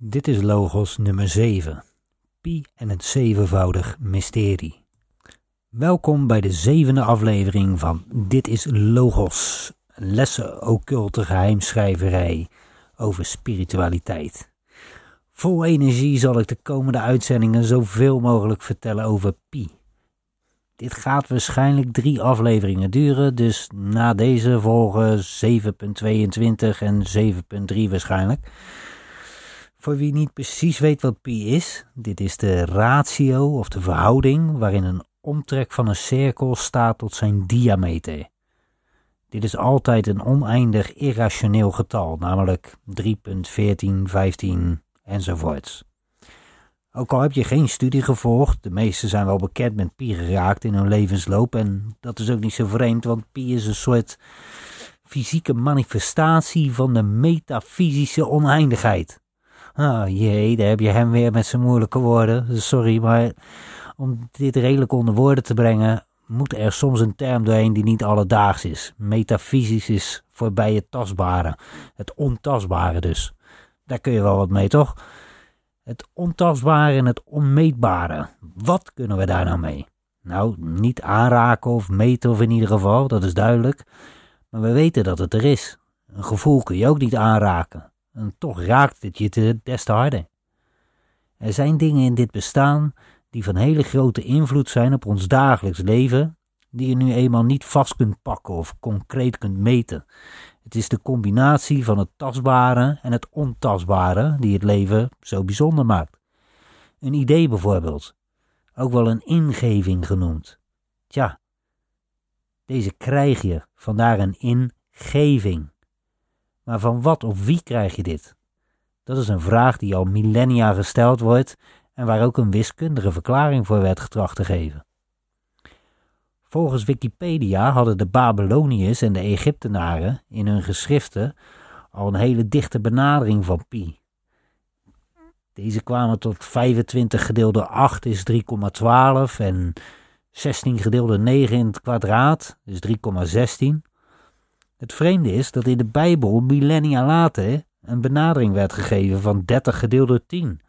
Dit is Logos nummer 7. Pi en het zevenvoudig mysterie. Welkom bij de zevende aflevering van Dit is Logos. Lessen occulte geheimschrijverij over spiritualiteit. Vol energie zal ik de komende uitzendingen zoveel mogelijk vertellen over Pi. Dit gaat waarschijnlijk drie afleveringen duren, dus na deze volgen 7.22 en 7.3 waarschijnlijk. Voor wie niet precies weet wat pi is, dit is de ratio of de verhouding waarin een omtrek van een cirkel staat tot zijn diameter. Dit is altijd een oneindig irrationeel getal, namelijk 3.1415 enzovoorts. Ook al heb je geen studie gevolgd, de meesten zijn wel bekend met pi geraakt in hun levensloop en dat is ook niet zo vreemd, want pi is een soort fysieke manifestatie van de metafysische oneindigheid. Ah, jee, daar heb je hem weer met zijn moeilijke woorden. Sorry, maar om dit redelijk onder woorden te brengen, moet er soms een term doorheen die niet alledaags is. Metafysisch is voorbij het tastbare. Het ontastbare dus. Daar kun je wel wat mee, toch? Het ontastbare en het onmeetbare. Wat kunnen we daar nou mee? Nou, niet aanraken of meten of in ieder geval, dat is duidelijk. Maar we weten dat het er is. Een gevoel kun je ook niet aanraken. En toch raakt het je te, des te harder. Er zijn dingen in dit bestaan die van hele grote invloed zijn op ons dagelijks leven, die je nu eenmaal niet vast kunt pakken of concreet kunt meten. Het is de combinatie van het tastbare en het ontastbare die het leven zo bijzonder maakt. Een idee bijvoorbeeld, ook wel een ingeving genoemd. Tja, deze krijg je, vandaar een ingeving. Maar van wat of wie krijg je dit? Dat is een vraag die al millennia gesteld wordt en waar ook een wiskundige verklaring voor werd getracht te geven. Volgens Wikipedia hadden de Babyloniërs en de Egyptenaren in hun geschriften al een hele dichte benadering van pi. Deze kwamen tot 25 gedeelde 8 is 3,12 en 16 gedeelde 9 in het kwadraat is 3,16. Het vreemde is dat in de Bijbel millennia later een benadering werd gegeven van 30 gedeeld door 10,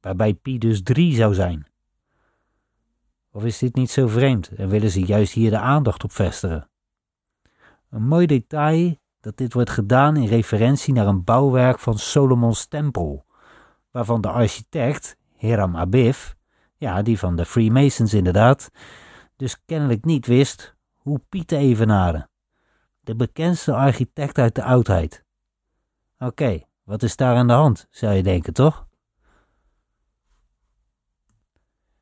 waarbij pi dus 3 zou zijn. Of is dit niet zo vreemd en willen ze juist hier de aandacht op vestigen? Een mooi detail dat dit wordt gedaan in referentie naar een bouwwerk van Solomons tempel, waarvan de architect, Hiram Abif, ja, die van de Freemasons inderdaad, dus kennelijk niet wist hoe Pi te evenaren de bekendste architect uit de oudheid. Oké, wat is daar aan de hand, zou je denken, toch?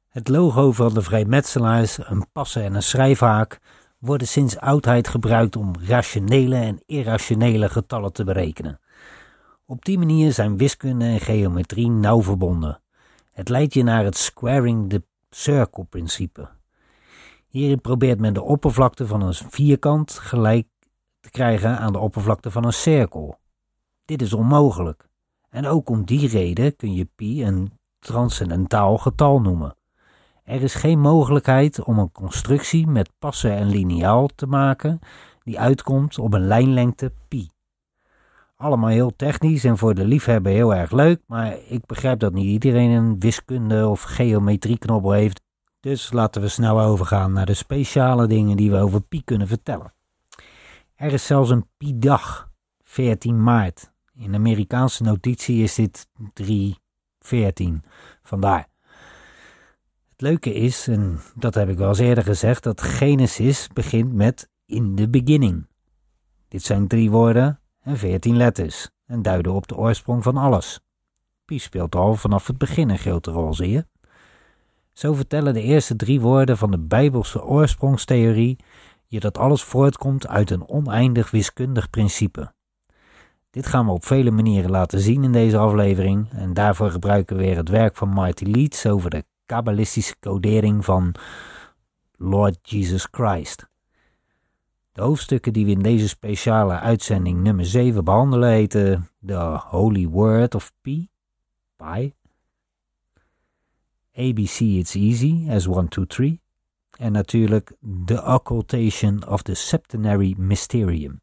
Het logo van de vrijmetselaars, een passen en een schrijfhaak, worden sinds oudheid gebruikt om rationele en irrationele getallen te berekenen. Op die manier zijn wiskunde en geometrie nauw verbonden. Het leidt je naar het squaring the circle principe. Hierin probeert men de oppervlakte van een vierkant gelijk te krijgen aan de oppervlakte van een cirkel. Dit is onmogelijk. En ook om die reden kun je pi een transcendentaal getal noemen. Er is geen mogelijkheid om een constructie met passen en liniaal te maken die uitkomt op een lijnlengte pi. Allemaal heel technisch en voor de liefhebber heel erg leuk, maar ik begrijp dat niet iedereen een wiskunde of geometrieknobbel heeft. Dus laten we snel overgaan naar de speciale dingen die we over pi kunnen vertellen. Er is zelfs een Pi-dag, 14 maart. In Amerikaanse notitie is dit 314. Vandaar. Het leuke is, en dat heb ik wel eens eerder gezegd, dat Genesis begint met in the beginning. Dit zijn drie woorden en veertien letters en duiden op de oorsprong van alles. Pi speelt al vanaf het begin een grote rol, zie je? Zo vertellen de eerste drie woorden van de Bijbelse oorsprongstheorie je dat alles voortkomt uit een oneindig wiskundig principe. Dit gaan we op vele manieren laten zien in deze aflevering en daarvoor gebruiken we weer het werk van Marty Leeds over de kabbalistische codering van Lord Jesus Christ. De hoofdstukken die we in deze speciale uitzending nummer 7 behandelen heten The Holy Word of Pi, Pi, ABC It's Easy as 1, 2, 3, en natuurlijk The Occultation of the Septenary Mysterium.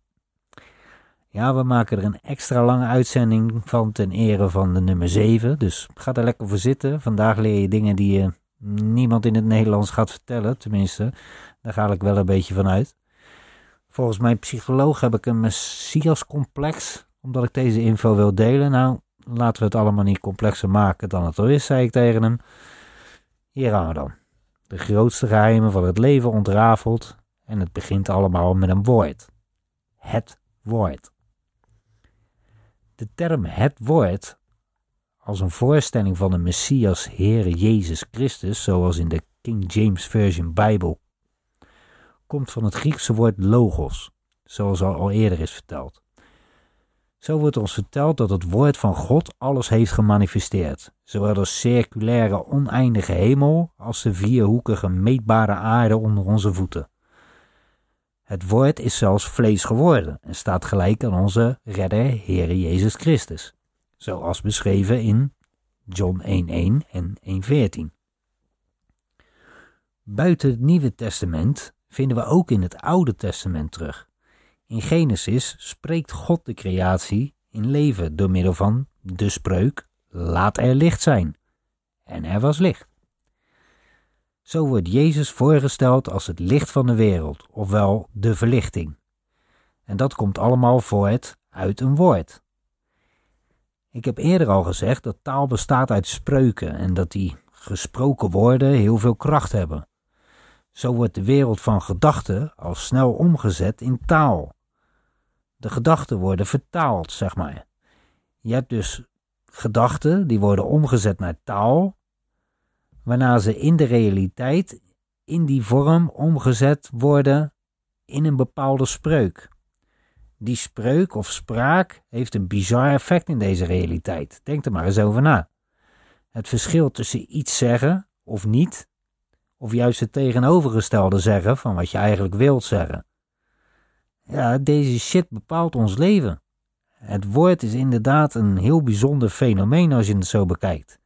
Ja, we maken er een extra lange uitzending van ten ere van de nummer 7. Dus ga er lekker voor zitten. Vandaag leer je dingen die je niemand in het Nederlands gaat vertellen. Tenminste, daar ga ik wel een beetje van uit. Volgens mijn psycholoog heb ik een messias-complex, omdat ik deze info wil delen. Nou, laten we het allemaal niet complexer maken dan het al is, zei ik tegen hem. Hier gaan we dan. De grootste geheimen van het leven ontrafeld en het begint allemaal met een woord. Het woord. De term het woord als een voorstelling van de Messias Heere Jezus Christus, zoals in de King James Version Bijbel, komt van het Griekse woord logos, zoals al eerder is verteld. Zo wordt ons verteld dat het woord van God alles heeft gemanifesteerd, zowel de circulaire oneindige hemel als de vierhoekige meetbare aarde onder onze voeten. Het woord is zelfs vlees geworden en staat gelijk aan onze redder, Heere Jezus Christus, zoals beschreven in John 1.1 en 1.14. Buiten het Nieuwe Testament vinden we ook in het Oude Testament terug. In Genesis spreekt God de creatie in leven door middel van de spreuk: Laat er licht zijn. En er was licht. Zo wordt Jezus voorgesteld als het licht van de wereld, ofwel de verlichting. En dat komt allemaal voort uit een woord. Ik heb eerder al gezegd dat taal bestaat uit spreuken en dat die gesproken woorden heel veel kracht hebben. Zo wordt de wereld van gedachten al snel omgezet in taal. De gedachten worden vertaald, zeg maar. Je hebt dus gedachten die worden omgezet naar taal, waarna ze in de realiteit in die vorm omgezet worden in een bepaalde spreuk. Die spreuk of spraak heeft een bizar effect in deze realiteit. Denk er maar eens over na. Het verschil tussen iets zeggen of niet, of juist het tegenovergestelde zeggen van wat je eigenlijk wilt zeggen. Ja, deze shit bepaalt ons leven. Het woord is inderdaad een heel bijzonder fenomeen als je het zo bekijkt.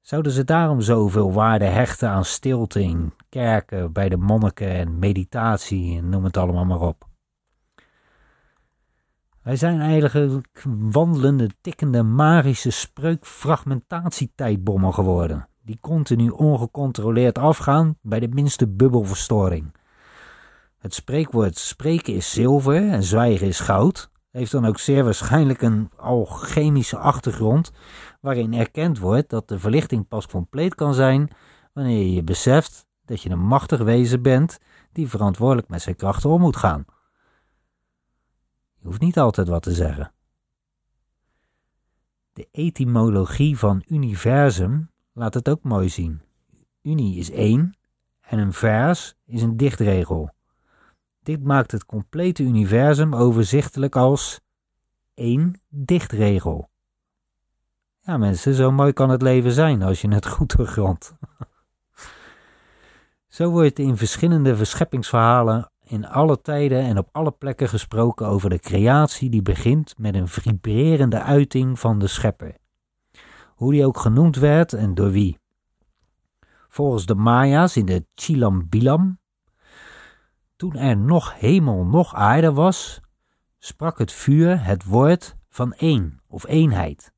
Zouden ze daarom zoveel waarde hechten aan stilte in kerken, bij de monniken en meditatie en noem het allemaal maar op? Wij zijn eigenlijk wandelende, tikkende, magische spreukfragmentatietijdbommen geworden, die continu ongecontroleerd afgaan bij de minste bubbelverstoring. Het spreekwoord spreken is zilver en zwijgen is goud heeft dan ook zeer waarschijnlijk een alchemische achtergrond waarin erkend wordt dat de verlichting pas compleet kan zijn wanneer je beseft dat je een machtig wezen bent die verantwoordelijk met zijn krachten om moet gaan. Je hoeft niet altijd wat te zeggen. De etymologie van universum laat het ook mooi zien. Uni is één en een vers is een dichtregel. Dit maakt het complete universum overzichtelijk als één dichtregel. Ja, mensen, zo mooi kan het leven zijn als je het goed doorgrondt. Zo wordt in verschillende verscheppingsverhalen in alle tijden en op alle plekken gesproken over de creatie die begint met een vibrerende uiting van de schepper. Hoe die ook genoemd werd en door wie. Volgens de Maya's in de Chilam Bilam toen er nog hemel, nog aarde was, sprak het vuur het woord van één of eenheid.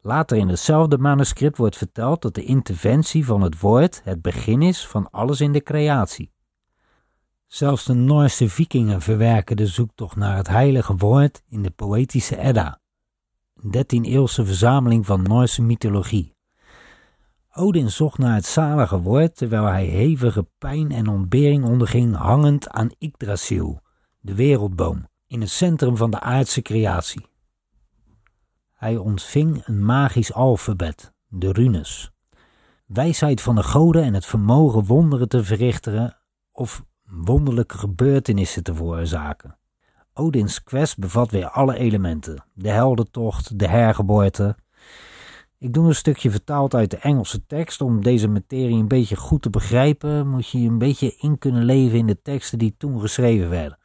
Later in hetzelfde manuscript wordt verteld dat de interventie van het woord het begin is van alles in de creatie. Zelfs de Noorse vikingen verwerken de zoektocht naar het heilige woord in de poëtische Edda, een 13-eeuwse verzameling van Noorse mythologie. Odin zocht naar het zalige woord terwijl hij hevige pijn en ontbering onderging hangend aan Yggdrasil, de wereldboom, in het centrum van de aardse creatie. Hij ontving een magisch alfabet, de runes, wijsheid van de goden en het vermogen wonderen te verrichten of wonderlijke gebeurtenissen te veroorzaken. Odins quest bevat weer alle elementen: de heldentocht, de hergeboorte, ik doe een stukje vertaald uit de Engelse tekst. Om deze materie een beetje goed te begrijpen, moet je een beetje in kunnen leven in de teksten die toen geschreven werden.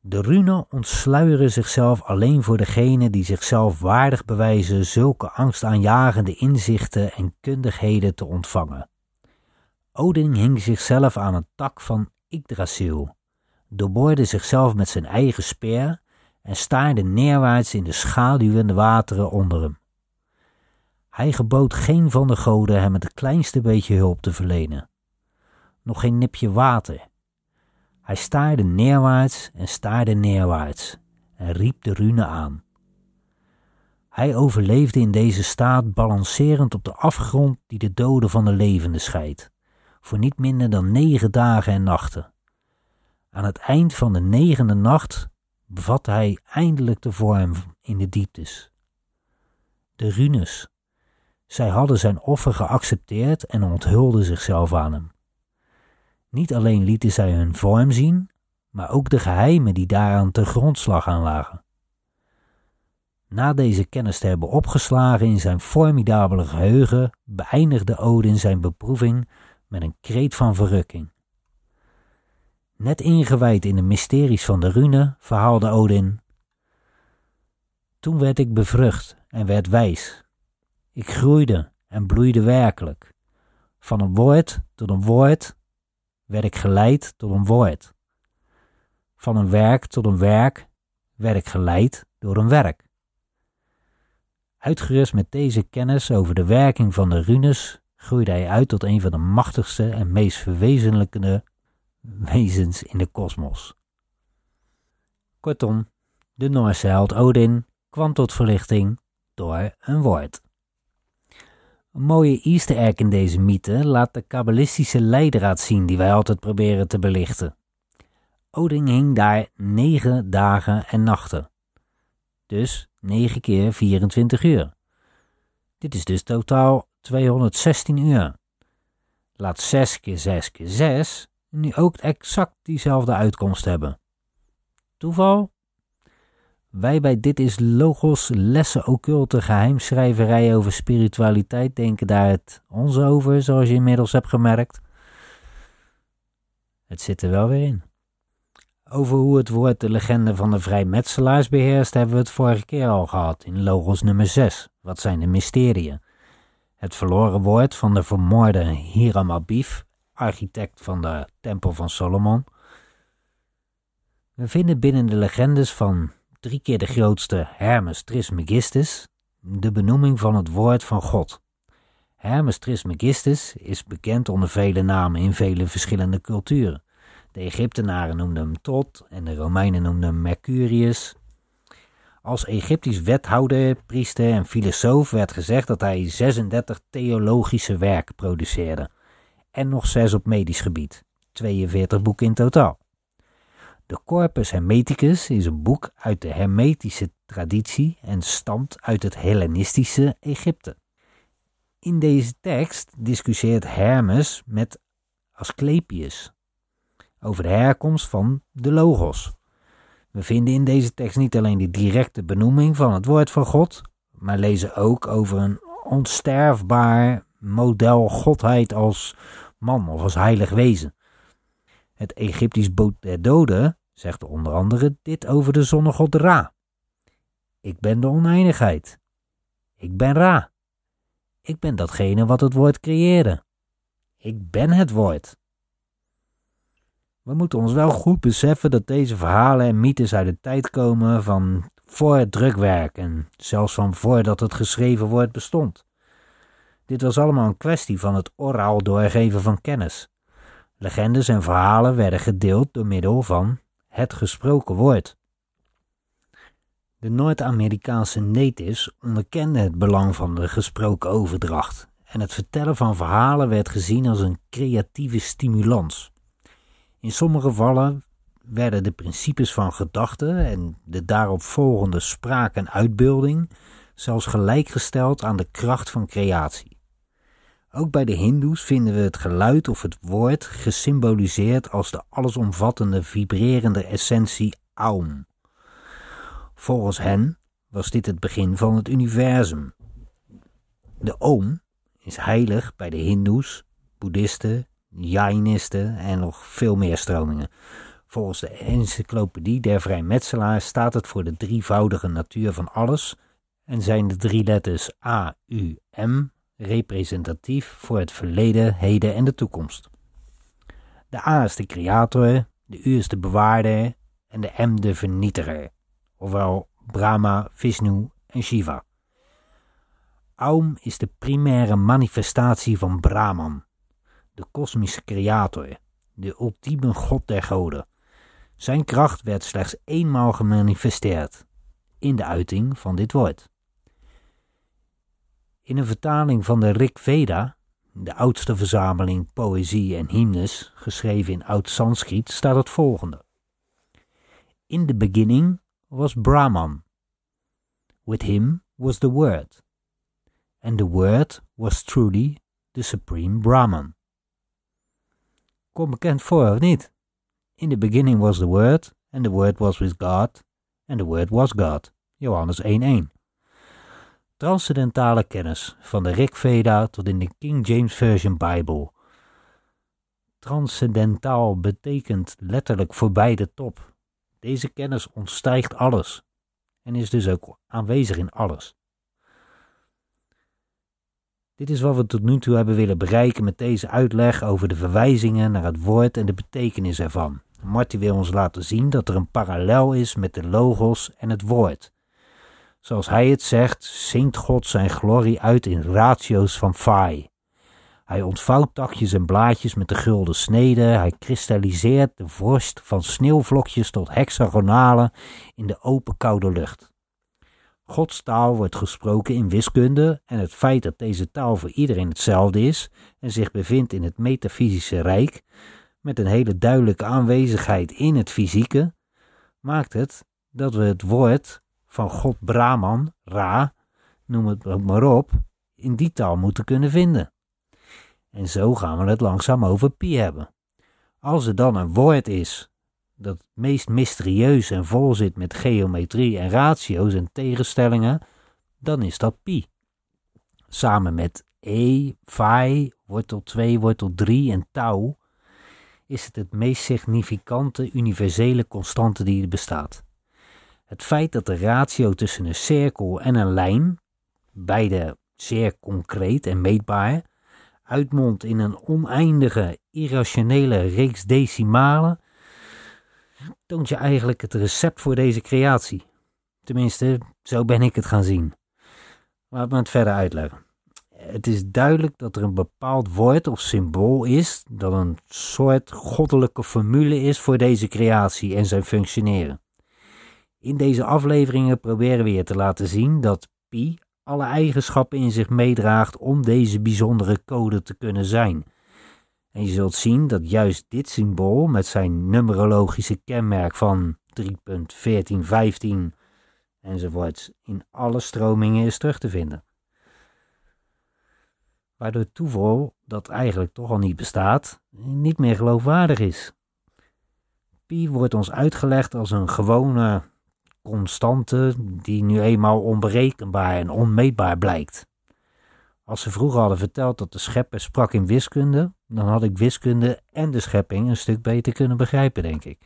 De runen ontsluieren zichzelf alleen voor degenen die zichzelf waardig bewijzen zulke angstaanjagende inzichten en kundigheden te ontvangen. Odin hing zichzelf aan een tak van Yggdrasil, doorboorde zichzelf met zijn eigen speer en staarde neerwaarts in de schaduwende wateren onder hem. Hij gebood geen van de goden hem het kleinste beetje hulp te verlenen. Nog geen nipje water. Hij staarde neerwaarts en staarde neerwaarts en riep de rune aan. Hij overleefde in deze staat balancerend op de afgrond die de doden van de levenden scheidt, voor niet minder dan negen dagen en nachten. Aan het eind van de negende nacht bevatte hij eindelijk de vorm in de dieptes. De runes. Zij hadden zijn offer geaccepteerd en onthulden zichzelf aan hem. Niet alleen lieten zij hun vorm zien, maar ook de geheimen die daaraan te grondslag lagen. Na deze kennis te hebben opgeslagen in zijn formidabele geheugen, beëindigde Odin zijn beproeving met een kreet van verrukking. Net ingewijd in de mysteries van de rune, verhaalde Odin. Toen werd ik bevrucht en werd wijs. Ik groeide en bloeide werkelijk. Van een woord tot een woord werd ik geleid tot een woord. Van een werk tot een werk werd ik geleid door een werk. Uitgerust met deze kennis over de werking van de runes, groeide hij uit tot een van de machtigste en meest verwezenlijkende wezens in de kosmos. Kortom, de Noorse held Odin kwam tot verlichting door een woord. Een mooie easter egg in deze mythe laat de kabbalistische leidraad zien die wij altijd proberen te belichten. Odin hing daar negen dagen en nachten. Dus 9 keer 24 uur. Dit is dus totaal 216 uur. Laat 6 keer 6 keer 6 nu ook exact diezelfde uitkomst hebben. Toeval? Wij bij Dit is Logos lessen occulte geheimschrijverij over spiritualiteit denken daar het ons over, zoals je inmiddels hebt gemerkt. Het zit er wel weer in. Over hoe het woord de legende van de vrijmetselaars beheerst hebben we het vorige keer al gehad in Logos nummer 6. Wat zijn de mysterieën? Het verloren woord van de vermoorde Hiram Abif, architect van de Tempel van Solomon. We vinden binnen de legendes van drie keer de grootste Hermes Trismegistus de benoeming van het woord van God. Hermes Trismegistus is bekend onder vele namen in vele verschillende culturen. De Egyptenaren noemden hem Tot en de Romeinen noemden hem Mercurius. Als Egyptisch wethouder, priester en filosoof werd gezegd dat hij 36 theologische werken produceerde en nog 6 op medisch gebied, 42 boeken in totaal. De Corpus Hermeticus is een boek uit de Hermetische traditie en stamt uit het Hellenistische Egypte. In deze tekst discussieert Hermes met Asclepius, over de herkomst van de Logos. We vinden in deze tekst niet alleen de directe benoeming van het woord van God, maar lezen ook over een onsterfbaar model godheid als man of als heilig wezen. Het Egyptisch boot der doden zegt onder andere dit over de zonnegod Ra. Ik ben de oneindigheid. Ik ben Ra. Ik ben datgene wat het woord creëerde. Ik ben het woord. We moeten ons wel goed beseffen dat deze verhalen en mythes uit de tijd komen van voor het drukwerk en zelfs van voordat het geschreven woord bestond. Dit was allemaal een kwestie van het oraal doorgeven van kennis. Legendes en verhalen werden gedeeld door middel van het gesproken woord. De Noord-Amerikaanse natives onderkenden het belang van de gesproken overdracht en het vertellen van verhalen werd gezien als een creatieve stimulans. In sommige gevallen werden de principes van gedachten en de daarop volgende spraak en uitbeelding zelfs gelijkgesteld aan de kracht van creatie. Ook bij de Hindoes vinden we het geluid of het woord gesymboliseerd als de allesomvattende vibrerende essentie Aum. Volgens hen was dit het begin van het universum. De Oom is heilig bij de Hindoes, Boeddhisten, Jainisten en nog veel meer stromingen. Volgens de encyclopedie der vrijmetselaars staat het voor de drievoudige natuur van alles en zijn de drie letters A, U, M representatief voor het verleden, heden en de toekomst. De A is de creator, de U is de bewaarder en de M de vernietiger, ofwel Brahma, Vishnu en Shiva. Aum is de primaire manifestatie van Brahman, de kosmische creator, de ultieme god der goden. Zijn kracht werd slechts eenmaal gemanifesteerd, in de uiting van dit woord. In een vertaling van de Rig Veda, de oudste verzameling poëzie en hymnes, geschreven in oud-Sanskriet, staat het volgende. In the beginning was Brahman. With him was the Word. And the Word was truly the Supreme Brahman. Komt bekend voor, of niet? In the beginning was the Word, and the Word was with God, and the Word was God. Johannes 1.1 transcendentale kennis, van de Rig Veda tot in de King James Version Bijbel. Transcendentaal betekent letterlijk voorbij de top. Deze kennis ontstijgt alles en is dus ook aanwezig in alles. Dit is wat we tot nu toe hebben willen bereiken met deze uitleg over de verwijzingen naar het woord en de betekenis ervan. Marty wil ons laten zien dat er een parallel is met de logos en het woord. Zoals hij het zegt, zingt God zijn glorie uit in ratio's van Fai. Hij ontvouwt takjes en blaadjes met de gulden snede, hij kristalliseert de vorst van sneeuwvlokjes tot hexagonalen in de open koude lucht. Gods taal wordt gesproken in wiskunde en het feit dat deze taal voor iedereen hetzelfde is en zich bevindt in het metafysische rijk, met een hele duidelijke aanwezigheid in het fysieke, maakt het dat we het woord van God Brahman, Ra, noem het maar op, in die taal moeten kunnen vinden. En zo gaan we het langzaam over pi hebben. Als er dan een woord is dat het meest mysterieus en vol zit met geometrie en ratio's en tegenstellingen, dan is dat pi. Samen met e, phi, wortel 2, wortel 3 en tau is het het meest significante universele constante die er bestaat. Het feit dat de ratio tussen een cirkel en een lijn, beide zeer concreet en meetbaar, uitmondt in een oneindige, irrationele reeks decimalen, toont je eigenlijk het recept voor deze creatie. Tenminste, zo ben ik het gaan zien. Laat me het verder uitleggen. Het is duidelijk dat er een bepaald woord of symbool is dat een soort goddelijke formule is voor deze creatie en zijn functioneren. In deze afleveringen proberen we je te laten zien dat pi alle eigenschappen in zich meedraagt om deze bijzondere code te kunnen zijn. En je zult zien dat juist dit symbool met zijn numerologische kenmerk van 3.1415 enzovoorts in alle stromingen is terug te vinden. Waardoor toeval, dat eigenlijk toch al niet bestaat, niet meer geloofwaardig is. Pi wordt ons uitgelegd als een gewone constante die nu eenmaal onberekenbaar en onmeetbaar blijkt. Als ze vroeger hadden verteld dat de schepper sprak in wiskunde, dan had ik wiskunde en de schepping een stuk beter kunnen begrijpen, denk ik.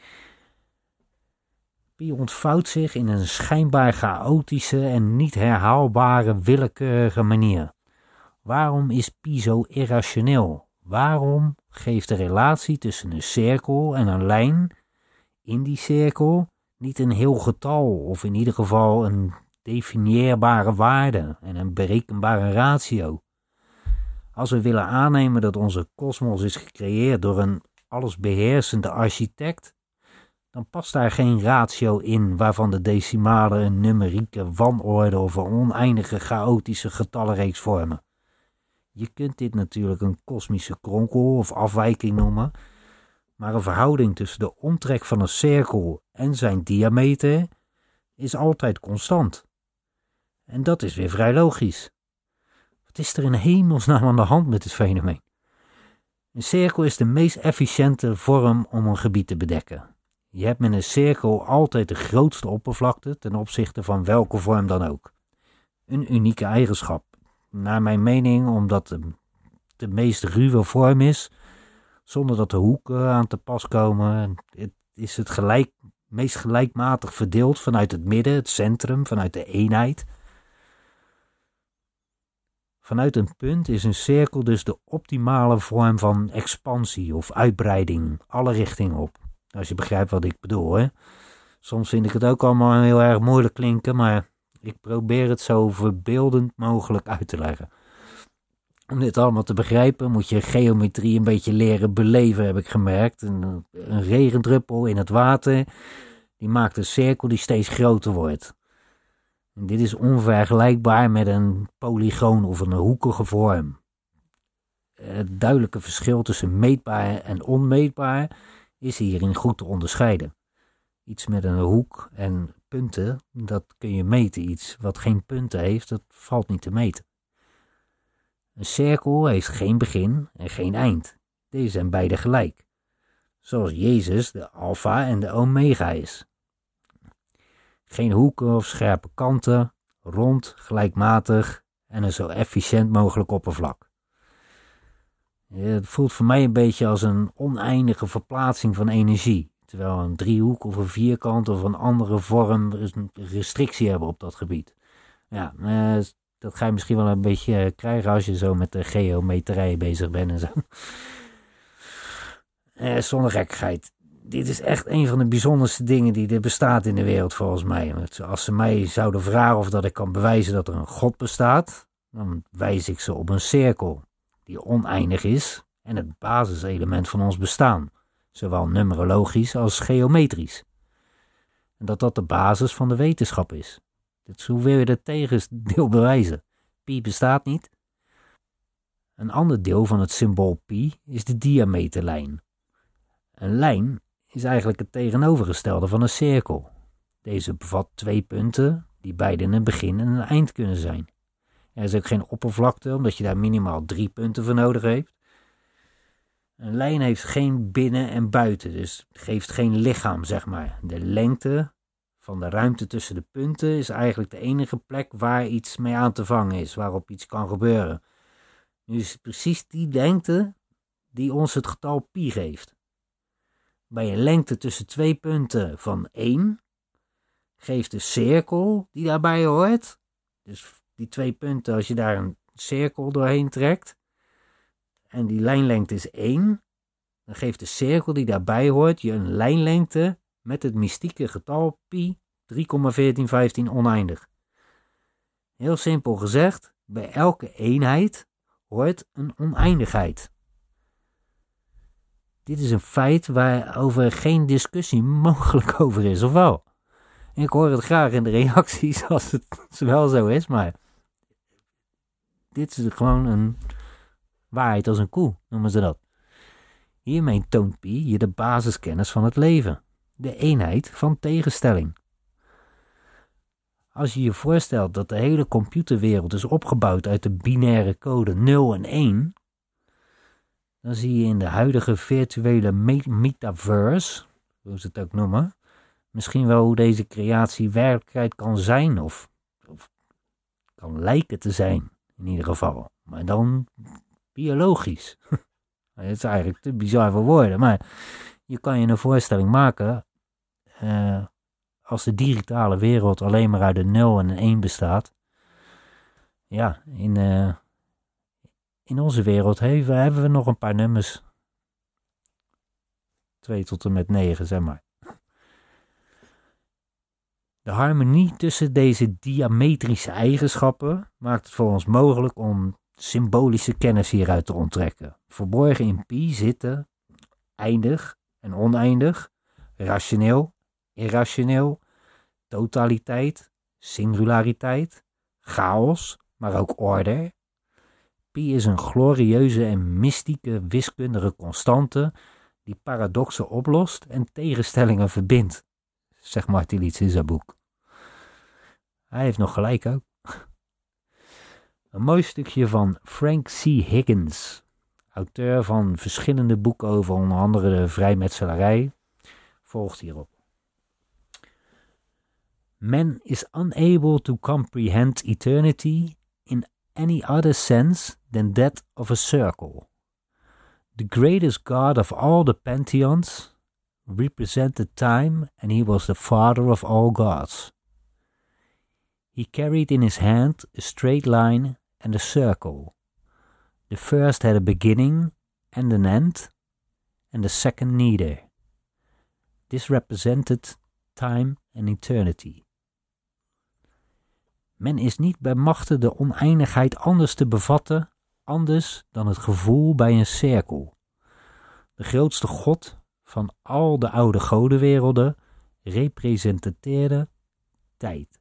Pi ontvouwt zich in een schijnbaar chaotische en niet herhaalbare willekeurige manier. Waarom is Pi zo irrationeel? Waarom geeft de relatie tussen een cirkel en een lijn in die cirkel niet een heel getal of in ieder geval een definieerbare waarde en een berekenbare ratio. Als we willen aannemen dat onze kosmos is gecreëerd door een allesbeheersende architect, dan past daar geen ratio in waarvan de decimalen een numerieke wanorde of een oneindige chaotische getallenreeks vormen. Je kunt dit natuurlijk een kosmische kronkel of afwijking noemen, maar een verhouding tussen de omtrek van een cirkel en zijn diameter is altijd constant. En dat is weer vrij logisch. Wat is er in hemelsnaam aan de hand met dit fenomeen? Een cirkel is de meest efficiënte vorm om een gebied te bedekken. Je hebt met een cirkel altijd de grootste oppervlakte ten opzichte van welke vorm dan ook. Een unieke eigenschap. Naar mijn mening omdat het de meest ruwe vorm is zonder dat de hoeken aan te pas komen. Het is het gelijk, meest gelijkmatig verdeeld vanuit het midden, het centrum, vanuit de eenheid. Vanuit een punt is een cirkel dus de optimale vorm van expansie of uitbreiding, alle richtingen op. Als je begrijpt wat ik bedoel, hè. Soms vind ik het ook allemaal heel erg moeilijk klinken, maar ik probeer het zo verbeeldend mogelijk uit te leggen. Om dit allemaal te begrijpen moet je geometrie een beetje leren beleven, heb ik gemerkt. Een, regendruppel in het water, die maakt een cirkel die steeds groter wordt. En dit is onvergelijkbaar met een polygoon of een hoekige vorm. Het duidelijke verschil tussen meetbaar en onmeetbaar is hierin goed te onderscheiden. Iets met een hoek en punten, dat kun je meten. Iets wat geen punten heeft, dat valt niet te meten. Een cirkel heeft geen begin en geen eind. Deze zijn beide gelijk. Zoals Jezus de alfa en de omega is. Geen hoeken of scherpe kanten, rond, gelijkmatig en een zo efficiënt mogelijk oppervlak. Het voelt voor mij een beetje als een oneindige verplaatsing van energie. Terwijl een driehoek of een vierkant of een andere vorm een restrictie hebben op dat gebied. Ja, eh, dat ga je misschien wel een beetje eh, krijgen als je zo met de geometerij bezig bent en zo. Eh, zonder gekkigheid. Dit is echt een van de bijzonderste dingen die er bestaat in de wereld volgens mij. Als ze mij zouden vragen of dat ik kan bewijzen dat er een God bestaat, dan wijs ik ze op een cirkel die oneindig is en het basiselement van ons bestaan, zowel numerologisch als geometrisch. En dat dat de basis van de wetenschap is. Dus hoe wil je het tegendeel bewijzen? Pi bestaat niet. Een ander deel van het symbool pi is de diameterlijn. Een lijn is eigenlijk het tegenovergestelde van een cirkel. Deze bevat twee punten die beide een begin en een eind kunnen zijn. Er is ook geen oppervlakte, omdat je daar minimaal drie punten voor nodig hebt. Een lijn heeft geen binnen en buiten, dus geeft geen lichaam, zeg maar. De lengte van de ruimte tussen de punten is eigenlijk de enige plek waar iets mee aan te vangen is, waarop iets kan gebeuren. Nu is het precies die lengte die ons het getal pi geeft. Bij een lengte tussen twee punten van 1 geeft de cirkel die daarbij hoort, dus die twee punten, als je daar een cirkel doorheen trekt en die lijnlengte is 1, dan geeft de cirkel die daarbij hoort je een lijnlengte met het mystieke getal pi 3,1415 oneindig. Heel simpel gezegd, bij elke eenheid hoort een oneindigheid. Dit is een feit waarover geen discussie mogelijk over is, of wel? ik hoor het graag in de reacties als het wel zo is, maar dit is gewoon een waarheid als een koe, noemen ze dat. Hiermee toont Pi je de basiskennis van het leven, de eenheid van tegenstelling. Als je je voorstelt dat de hele computerwereld is opgebouwd uit de binaire code 0 en 1, dan zie je in de huidige virtuele metaverse, hoe ze het ook noemen, misschien wel hoe deze creatie werkelijkheid kan zijn of, of kan lijken te zijn, in ieder geval. Maar dan biologisch. Het is eigenlijk te bizar voor woorden, maar je kan je een voorstelling maken uh, als de digitale wereld alleen maar uit een 0 en een 1 bestaat. Ja, in, uh, in onze wereld hebben, hebben we nog een paar nummers. 2 tot en met 9, zeg maar. De harmonie tussen deze diametrische eigenschappen maakt het voor ons mogelijk om symbolische kennis hieruit te onttrekken. Verborgen in pi zitten eindig en oneindig, rationeel, irrationeel, totaliteit, singulariteit, chaos, maar ook orde. Pi is een glorieuze en mystieke wiskundige constante die paradoxen oplost en tegenstellingen verbindt, zegt Martiliets in zijn boek. Hij heeft nog gelijk ook. Een mooi stukje van Frank C. Higgins, auteur van verschillende boeken over onder andere de vrijmetselarij, volgt hierop. Man is unable to comprehend eternity in any other sense than that of a circle. The greatest god of all the pantheons represented time, and he was the father of all gods. He carried in his hand a straight line and a circle. The first had a beginning and an end, and the second neither. This represented time and eternity. Men is niet bij machten de oneindigheid anders te bevatten, anders dan het gevoel bij een cirkel. De grootste god van al de oude godenwerelden representeerde tijd.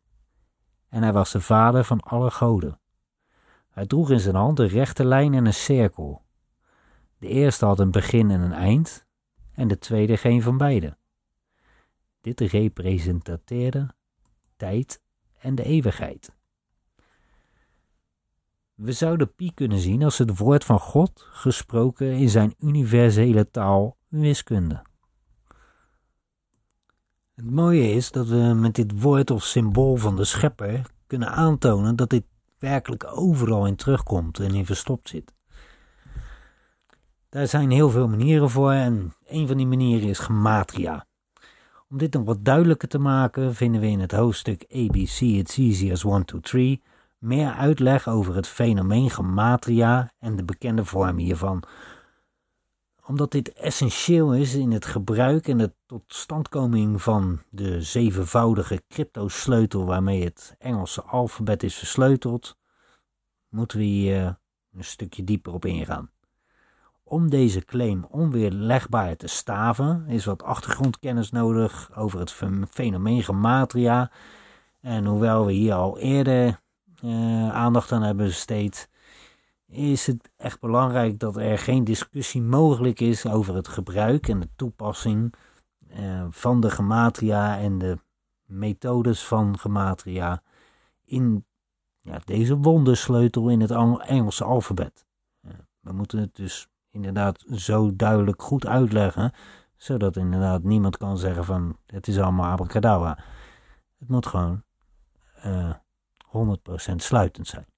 En hij was de vader van alle goden. Hij droeg in zijn hand een rechte lijn en een cirkel. De eerste had een begin en een eind, en de tweede geen van beide. Dit representeerde tijd en de eeuwigheid. We zouden Pi kunnen zien als het woord van God gesproken in zijn universele taal wiskunde. Het mooie is dat we met dit woord of symbool van de schepper kunnen aantonen dat dit werkelijk overal in terugkomt en in verstopt zit. Daar zijn heel veel manieren voor en een van die manieren is gematria. Om dit nog wat duidelijker te maken vinden we in het hoofdstuk ABC It's Easy as 1, 2, 3 meer uitleg over het fenomeen gematria en de bekende vorm hiervan. Omdat dit essentieel is in het gebruik en de totstandkoming van de zevenvoudige cryptosleutel waarmee het Engelse alfabet is versleuteld, moeten we hier een stukje dieper op ingaan. Om deze claim onweerlegbaar te staven is wat achtergrondkennis nodig over het fenomeen gematria. En hoewel we hier al eerder uh, aandacht aan hebben besteed, is het echt belangrijk dat er geen discussie mogelijk is over het gebruik en de toepassing uh, van de gematria en de methodes van gematria in ja, deze wondersleutel in het Engelse alfabet. Uh, we moeten het dus inderdaad zo duidelijk goed uitleggen, zodat inderdaad niemand kan zeggen van het is allemaal abracadabra. Het moet gewoon uh, 100% sluitend zijn.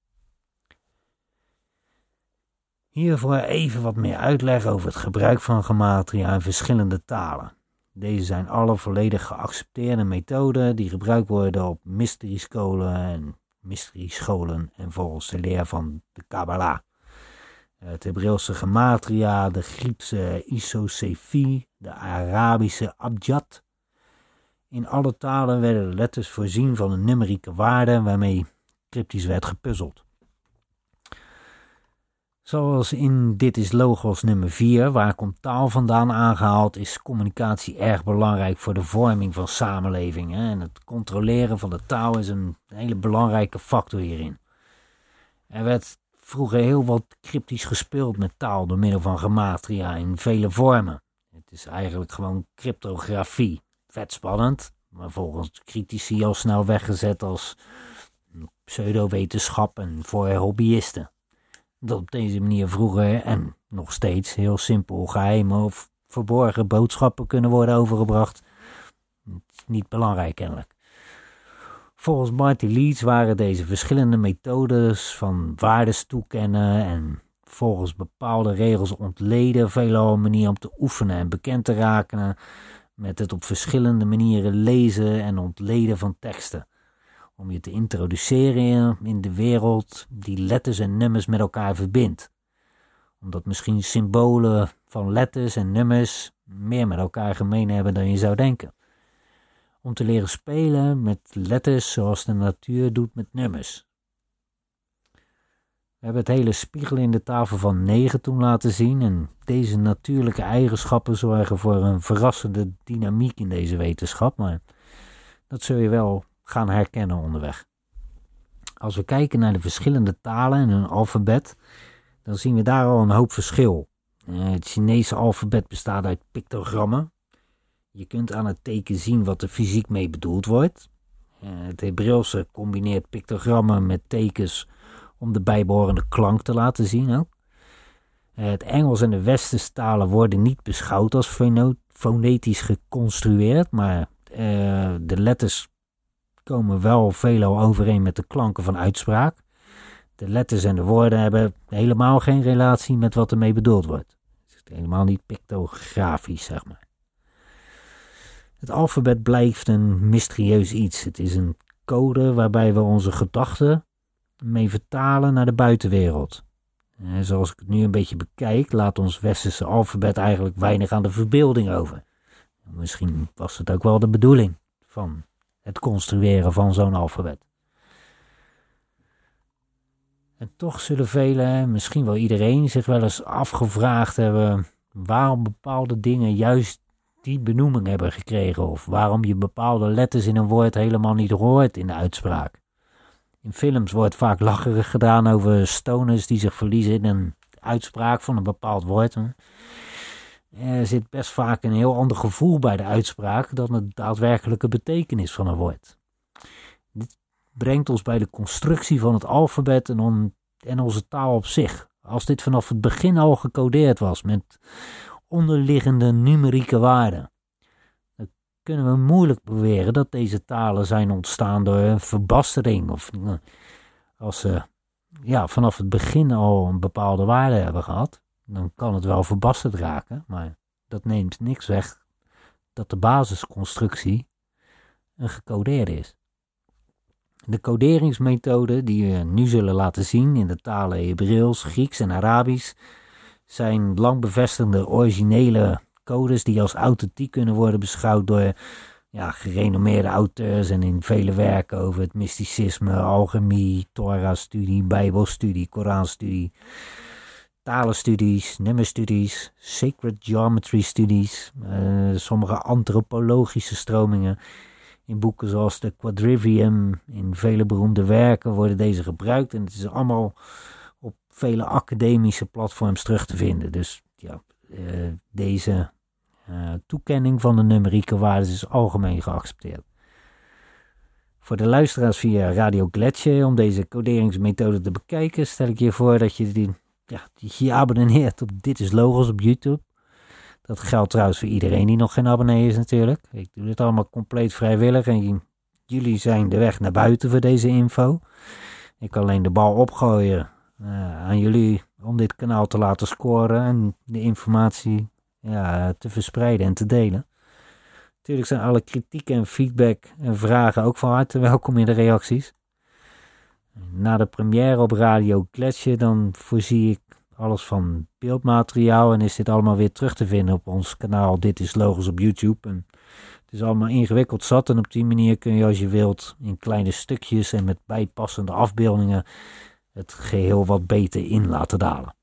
Hiervoor even wat meer uitleg over het gebruik van gematria in verschillende talen. Deze zijn alle volledig geaccepteerde methoden die gebruikt worden op mystery-scholen en mystery-scholen en volgens de leer van de Kabbalah. Het Hebreeuwse gematria, de Griekse isosefie, de Arabische abjad in alle talen werden de letters voorzien van een numerieke waarde waarmee cryptisch werd gepuzzeld. Zoals in Dit is Logos nummer 4, waar komt taal vandaan aangehaald, is communicatie erg belangrijk voor de vorming van samenlevingen. En het controleren van de taal is een hele belangrijke factor hierin. Er werd vroeger heel wat cryptisch gespeeld met taal door middel van gematria in vele vormen. Het is eigenlijk gewoon cryptografie vet spannend, maar volgens critici al snel weggezet als pseudowetenschap en voor hobbyisten. Dat op deze manier vroeger en nog steeds heel simpel geheime of verborgen boodschappen kunnen worden overgebracht. Niet belangrijk kennelijk. Volgens Marty Leeds waren deze verschillende methodes van waardes toekennen en volgens bepaalde regels ontleden veelal een manier om te oefenen en bekend te raken met het op verschillende manieren lezen en ontleden van teksten. Om je te introduceren in de wereld die letters en nummers met elkaar verbindt. Omdat misschien symbolen van letters en nummers meer met elkaar gemeen hebben dan je zou denken. Om te leren spelen met letters zoals de natuur doet met nummers. We hebben het hele spiegel in de tafel van 9 toen laten zien en deze natuurlijke eigenschappen zorgen voor een verrassende dynamiek in deze wetenschap, maar dat zul je wel gaan herkennen onderweg. Als we kijken naar de verschillende talen en hun alfabet, dan zien we daar al een hoop verschil. Eh, het Chinese alfabet bestaat uit pictogrammen. Je kunt aan het teken zien wat er fysiek mee bedoeld wordt. Eh, het Hebreeuwse combineert pictogrammen met tekens om de bijbehorende klank te laten zien. Eh, het Engels en de Westerse talen worden niet beschouwd als fonetisch geconstrueerd, maar de letters komen wel veelal overeen met de klanken van uitspraak. De letters en de woorden hebben helemaal geen relatie met wat ermee bedoeld wordt. Het is helemaal niet pictografisch, zeg maar. Het alfabet blijft een mysterieus iets. Het is een code waarbij we onze gedachten mee vertalen naar de buitenwereld. En zoals ik het nu een beetje bekijk, laat ons westerse alfabet eigenlijk weinig aan de verbeelding over. Misschien was het ook wel de bedoeling van het construeren van zo'n alfabet. En toch zullen velen, misschien wel iedereen, zich wel eens afgevraagd hebben waarom bepaalde dingen juist die benoeming hebben gekregen. Of waarom je bepaalde letters in een woord helemaal niet hoort in de uitspraak. In films wordt vaak lacherig gedaan over stoners die zich verliezen in een uitspraak van een bepaald woord. Er zit best vaak een heel ander gevoel bij de uitspraak dan de daadwerkelijke betekenis van een woord. Dit brengt ons bij de constructie van het alfabet en, en onze taal op zich. Als dit vanaf het begin al gecodeerd was met onderliggende numerieke waarden, dan kunnen we moeilijk beweren dat deze talen zijn ontstaan door een verbastering of eh, als ze ja, vanaf het begin al een bepaalde waarde hebben gehad, dan kan het wel verbasterd raken, maar dat neemt niks weg dat de basisconstructie een gecodeerde is. De coderingsmethoden die we nu zullen laten zien in de talen Hebreeuws, Grieks en Arabisch zijn lang bevestigde originele codes die als authentiek kunnen worden beschouwd door ja, gerenommeerde auteurs en in vele werken over het mysticisme, alchemie, Torah-studie, Bijbelstudie, Koranstudie, talenstudies, nummerstudies, sacred geometry studies, uh, sommige antropologische stromingen. In boeken zoals de Quadrivium, in vele beroemde werken worden deze gebruikt en het is allemaal op vele academische platforms terug te vinden. Dus ja, uh, deze uh, toekenning van de numerieke waarden is algemeen geaccepteerd. Voor de luisteraars via Radio Gletscher, om deze coderingsmethode te bekijken, stel ik je voor dat je die, ja, je abonneert op Dit is Logos op YouTube. Dat geldt trouwens voor iedereen die nog geen abonnee is natuurlijk. Ik doe dit allemaal compleet vrijwillig en jullie zijn de weg naar buiten voor deze info. Ik kan alleen de bal opgooien uh, aan jullie om dit kanaal te laten scoren en de informatie ja, te verspreiden en te delen. Natuurlijk zijn alle kritiek en feedback en vragen ook van harte welkom in de reacties. Na de première op Radio Gletsje dan voorzie ik alles van beeldmateriaal en is dit allemaal weer terug te vinden op ons kanaal Dit is Logos op YouTube. En het is allemaal ingewikkeld zat en op die manier kun je als je wilt in kleine stukjes en met bijpassende afbeeldingen het geheel wat beter in laten dalen.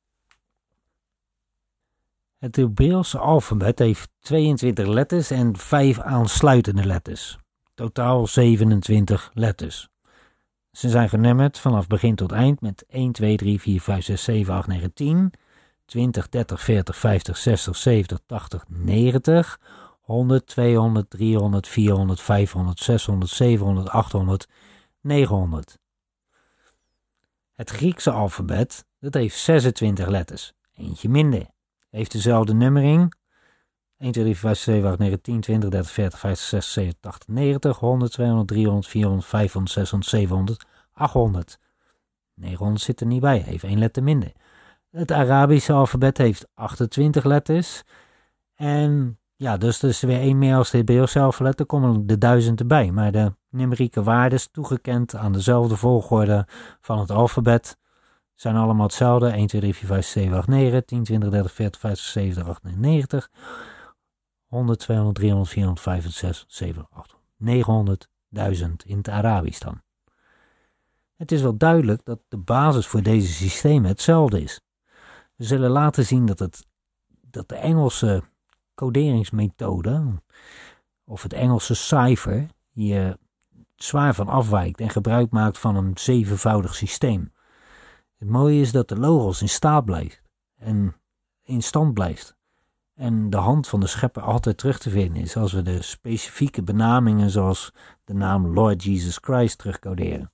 Het Hebreeuwse alfabet heeft 22 letters en 5 aansluitende letters. Totaal 27 letters. Ze zijn genummerd vanaf begin tot eind met 1, 2, 3, 4, 5, 6, 7, 8, 9, 10, 20, 30, 40, 50, 60, 70, 80, 90, 100, 200, 300, 400, 500, 600, 700, 800, 900. Het Griekse alfabet dat heeft 26 letters, eentje minder heeft dezelfde nummering. 1, 2, 3, 4, 5, 6, 7, 8, 9, 10, 20, 30, 40, 50, 60, 70, 80, 90, 100, 200, 300, 400, 500, 600, 700, 800. 900 zit er niet bij, heeft één letter minder. Het Arabische alfabet heeft 28 letters. En ja, dus er is weer één meer als het Hebreeuwse alfabet. Er komen de duizend erbij. Maar de numerieke waarden toegekend aan dezelfde volgorde van het alfabet zijn allemaal hetzelfde. 1, 2, 3, 4, 5, 6, 7, 8, 9, 10, 20, 30, 40, 50, 70, 8, 9, 90. 100, 200, 300, 400, 500, 600, 700, 800, 900, 1000 in het Arabisch dan. Het is wel duidelijk dat de basis voor deze systemen hetzelfde is. We zullen laten zien dat, het, dat de Engelse coderingsmethode of het Engelse cijfer hier zwaar van afwijkt en gebruik maakt van een zevenvoudig systeem. Het mooie is dat de logos in staat blijft en in stand blijft. En de hand van de schepper altijd terug te vinden is als we de specifieke benamingen zoals de naam Lord Jesus Christ terugcoderen.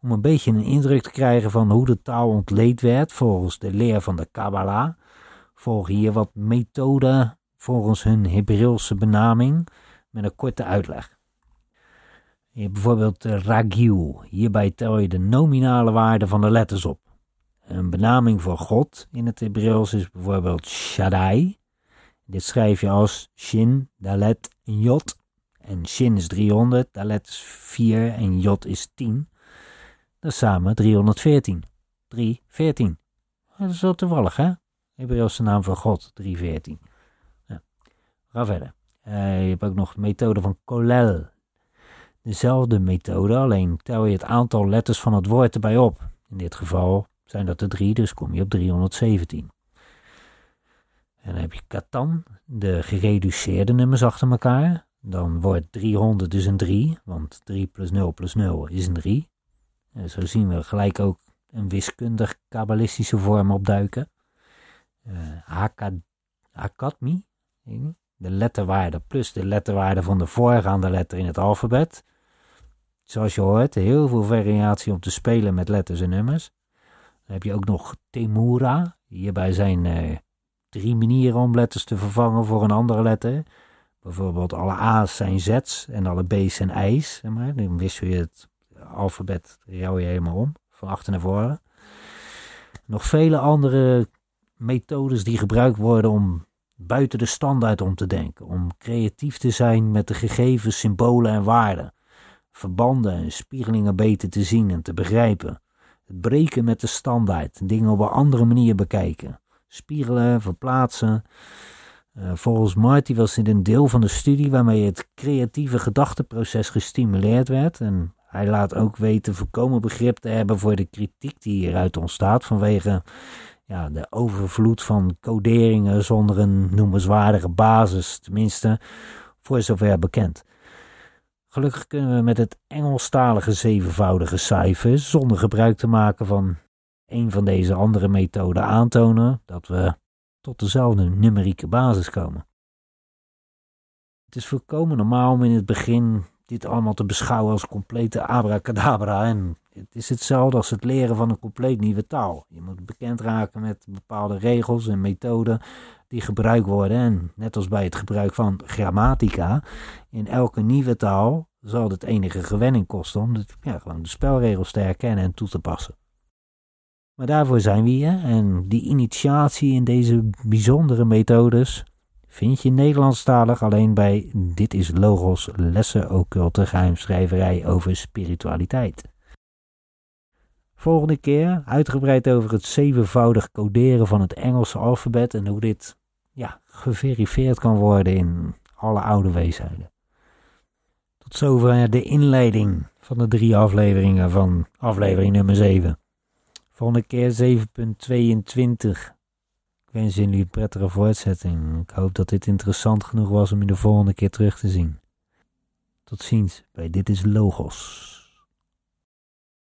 Om een beetje een indruk te krijgen van hoe de taal ontleed werd volgens de leer van de Kabbalah, volgen hier wat methoden volgens hun Hebreeuwse benaming met een korte uitleg. Je hebt bijvoorbeeld ragiu. Hierbij tel je de nominale waarde van de letters op. Een benaming voor God in het Hebreeuws is bijvoorbeeld Shaddai. Dit schrijf je als Shin, Dalet en Jot. En Shin is 300, Dalet is 4 en Jot is 10. Dat is samen 314. 314. Dat is wel toevallig, hè? Hebreeuwse naam voor God, 314. Ja. Ga verder. Uh, je hebt ook nog de methode van Colel. Dezelfde methode, alleen tel je het aantal letters van het woord erbij op. In dit geval zijn dat er drie, dus kom je op 317. En dan heb je Catan, de gereduceerde nummers achter elkaar. Dan wordt 300 dus een 3, want 3 plus 0 plus 0 is een 3. En zo zien we gelijk ook een wiskundig kabbalistische vorm opduiken. Uh, Akadmi, de letterwaarde plus de letterwaarde van de voorgaande letter in het alfabet. Zoals je hoort, heel veel variatie om te spelen met letters en nummers. Dan heb je ook nog Temura. Hierbij zijn uh, drie manieren om letters te vervangen voor een andere letter. Bijvoorbeeld alle A's zijn Z's en alle B's zijn I's. Zeg maar. Dan wissel je het alfabet, rouw je helemaal om, van achter naar voren. Nog vele andere methodes die gebruikt worden om buiten de standaard om te denken. Om creatief te zijn met de gegeven symbolen en waarden. Verbanden en spiegelingen beter te zien en te begrijpen. Het breken met de standaard. Dingen op een andere manier bekijken. Spiegelen, verplaatsen. Uh, volgens Marty was dit een deel van de studie waarmee het creatieve gedachteproces gestimuleerd werd. En hij laat ook weten voorkomen begrip te hebben voor de kritiek die hieruit ontstaat vanwege ja, de overvloed van coderingen zonder een noemenswaardige basis, tenminste voor zover bekend. Gelukkig kunnen we met het Engelstalige zevenvoudige cijfer, zonder gebruik te maken van een van deze andere methoden, aantonen dat we tot dezelfde numerieke basis komen. Het is volkomen normaal om in het begin dit allemaal te beschouwen als complete abracadabra. En het is hetzelfde als het leren van een compleet nieuwe taal. Je moet bekend raken met bepaalde regels en methoden die gebruikt worden. En net als bij het gebruik van grammatica, in elke nieuwe taal zal het enige gewenning kosten om de, ja, gewoon de spelregels te herkennen en toe te passen. Maar daarvoor zijn we hier en die initiatie in deze bijzondere methodes vind je Nederlandstalig alleen bij Dit is Logos lessen occulte geheimschrijverij over spiritualiteit. Volgende keer uitgebreid over het zevenvoudig coderen van het Engelse alfabet en hoe dit ja, geverifieerd kan worden in alle oude weesheden. Tot zover de inleiding van de drie afleveringen van aflevering nummer 7. Volgende keer 7.22 wens jullie een prettige voortzetting. Ik hoop dat dit interessant genoeg was om je de volgende keer terug te zien. Tot ziens bij Dit is Logos.